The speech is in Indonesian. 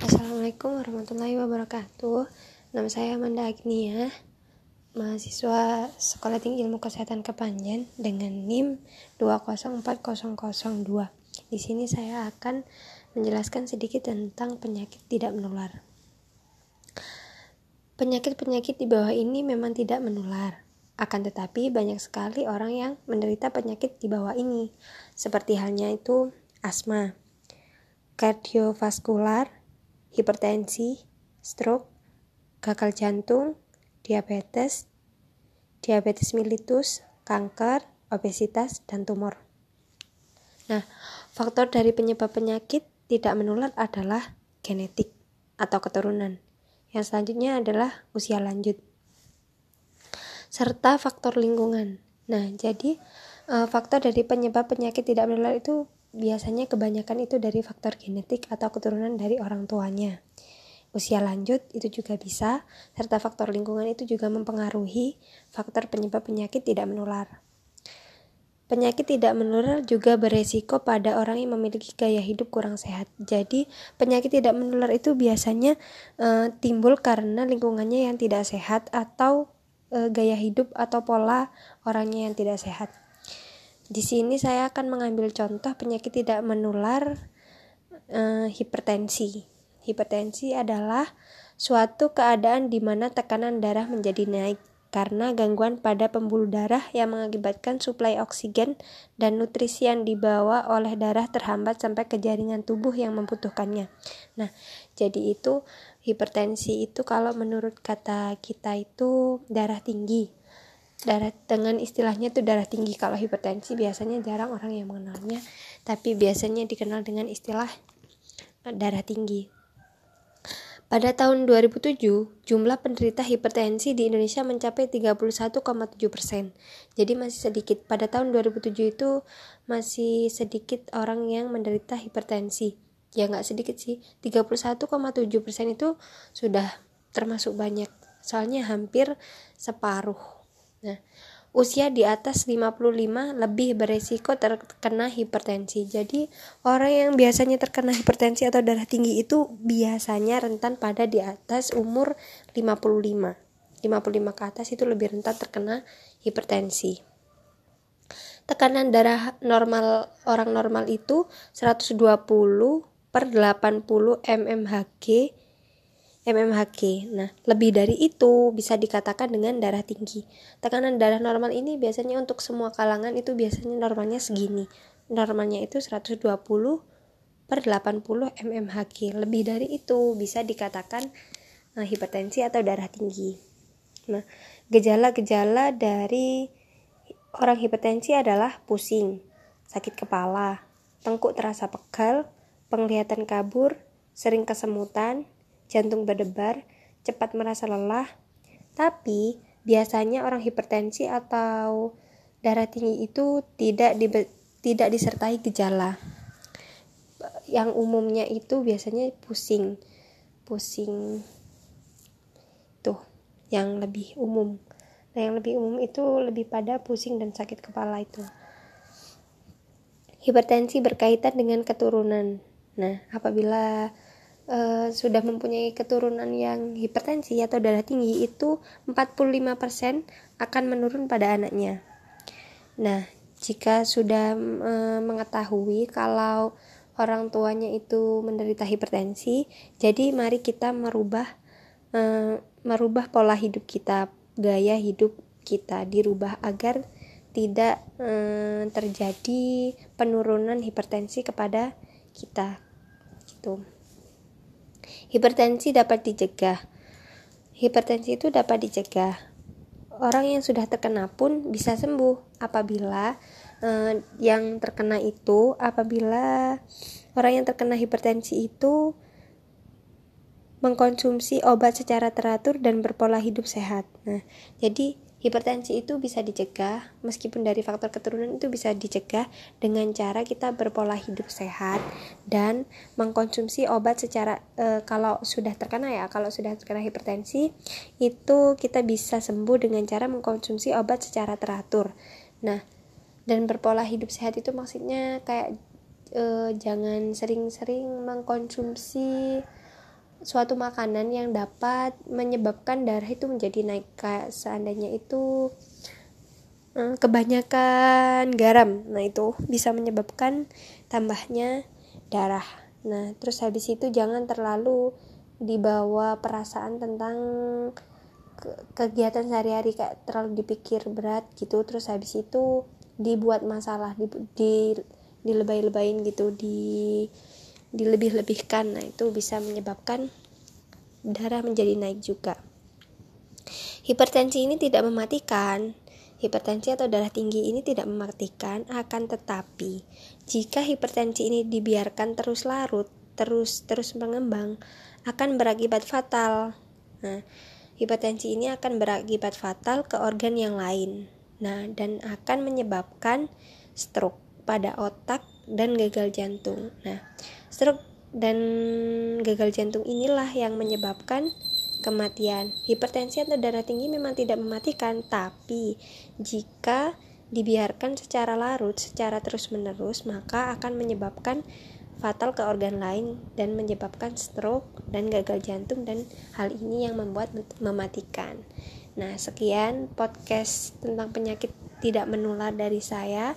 Assalamualaikum warahmatullahi wabarakatuh. Nama saya Amanda Agnia Mahasiswa Sekolah Tinggi Ilmu Kesehatan Kepanjen Dengan NIM 204002 Di sini saya akan menjelaskan sedikit tentang penyakit tidak menular. Penyakit-penyakit di bawah ini memang tidak menular akan tetapi banyak sekali orang yang menderita penyakit di bawah ini seperti halnya itu asma kardiovaskular hipertensi, stroke, gagal jantung, diabetes, diabetes mellitus, kanker, obesitas, dan tumor. Nah, faktor dari penyebab penyakit tidak menular adalah genetik atau keturunan. Yang selanjutnya adalah usia lanjut. Serta faktor lingkungan. Nah, jadi eh, faktor dari penyebab penyakit tidak menular itu biasanya kebanyakan itu dari faktor genetik atau keturunan dari orang tuanya. Usia lanjut itu juga bisa, serta faktor lingkungan itu juga mempengaruhi faktor penyebab penyakit tidak menular. Penyakit tidak menular juga beresiko pada orang yang memiliki gaya hidup kurang sehat. Jadi, penyakit tidak menular itu biasanya e, timbul karena lingkungannya yang tidak sehat atau e, gaya hidup atau pola orangnya yang tidak sehat. Di sini saya akan mengambil contoh penyakit tidak menular eh, hipertensi. Hipertensi adalah suatu keadaan di mana tekanan darah menjadi naik karena gangguan pada pembuluh darah yang mengakibatkan suplai oksigen dan nutrisi yang dibawa oleh darah terhambat sampai ke jaringan tubuh yang membutuhkannya. Nah, jadi itu hipertensi itu kalau menurut kata kita itu darah tinggi darah dengan istilahnya itu darah tinggi kalau hipertensi biasanya jarang orang yang mengenalnya tapi biasanya dikenal dengan istilah darah tinggi pada tahun 2007, jumlah penderita hipertensi di Indonesia mencapai 31,7 persen. Jadi masih sedikit. Pada tahun 2007 itu masih sedikit orang yang menderita hipertensi. Ya nggak sedikit sih. 31,7 persen itu sudah termasuk banyak. Soalnya hampir separuh Nah, usia di atas 55 lebih beresiko terkena hipertensi. Jadi, orang yang biasanya terkena hipertensi atau darah tinggi itu biasanya rentan pada di atas umur 55. 55 ke atas itu lebih rentan terkena hipertensi. Tekanan darah normal orang normal itu 120 per 80 mmHg mmHg. Nah, lebih dari itu bisa dikatakan dengan darah tinggi. Tekanan darah normal ini biasanya untuk semua kalangan itu biasanya normalnya segini. Normalnya itu 120 per 80 mmHg. Lebih dari itu bisa dikatakan nah, hipertensi atau darah tinggi. Nah, gejala-gejala dari orang hipertensi adalah pusing, sakit kepala, tengkuk terasa pegal, penglihatan kabur, sering kesemutan, jantung berdebar, cepat merasa lelah. Tapi biasanya orang hipertensi atau darah tinggi itu tidak di, tidak disertai gejala. Yang umumnya itu biasanya pusing. Pusing tuh yang lebih umum. Nah, yang lebih umum itu lebih pada pusing dan sakit kepala itu. Hipertensi berkaitan dengan keturunan. Nah, apabila uh, sudah mempunyai keturunan yang hipertensi atau darah tinggi itu 45% akan menurun pada anaknya. Nah, jika sudah uh, mengetahui kalau orang tuanya itu menderita hipertensi, jadi mari kita merubah uh, merubah pola hidup kita, gaya hidup kita dirubah agar tidak uh, terjadi penurunan hipertensi kepada kita gitu. Hipertensi dapat dicegah. Hipertensi itu dapat dicegah. Orang yang sudah terkena pun bisa sembuh apabila eh, yang terkena itu apabila orang yang terkena hipertensi itu mengkonsumsi obat secara teratur dan berpola hidup sehat. Nah, jadi Hipertensi itu bisa dicegah, meskipun dari faktor keturunan itu bisa dicegah dengan cara kita berpola hidup sehat dan mengkonsumsi obat secara e, kalau sudah terkena ya, kalau sudah terkena hipertensi itu kita bisa sembuh dengan cara mengkonsumsi obat secara teratur. Nah, dan berpola hidup sehat itu maksudnya kayak e, jangan sering-sering mengkonsumsi suatu makanan yang dapat menyebabkan darah itu menjadi naik. Kayak seandainya itu eh, kebanyakan garam. Nah itu bisa menyebabkan tambahnya darah. Nah terus habis itu jangan terlalu dibawa perasaan tentang kegiatan sehari-hari. Kayak terlalu dipikir berat gitu. Terus habis itu dibuat masalah di, di dilebay-lebayin gitu di dilebih-lebihkan nah itu bisa menyebabkan darah menjadi naik juga hipertensi ini tidak mematikan Hipertensi atau darah tinggi ini tidak mematikan, akan tetapi jika hipertensi ini dibiarkan terus larut, terus terus mengembang, akan berakibat fatal. Nah, hipertensi ini akan berakibat fatal ke organ yang lain. Nah, dan akan menyebabkan stroke pada otak dan gagal jantung. Nah, stroke dan gagal jantung inilah yang menyebabkan kematian. Hipertensi atau darah tinggi memang tidak mematikan, tapi jika dibiarkan secara larut, secara terus-menerus, maka akan menyebabkan fatal ke organ lain dan menyebabkan stroke dan gagal jantung dan hal ini yang membuat mematikan. Nah, sekian podcast tentang penyakit tidak menular dari saya.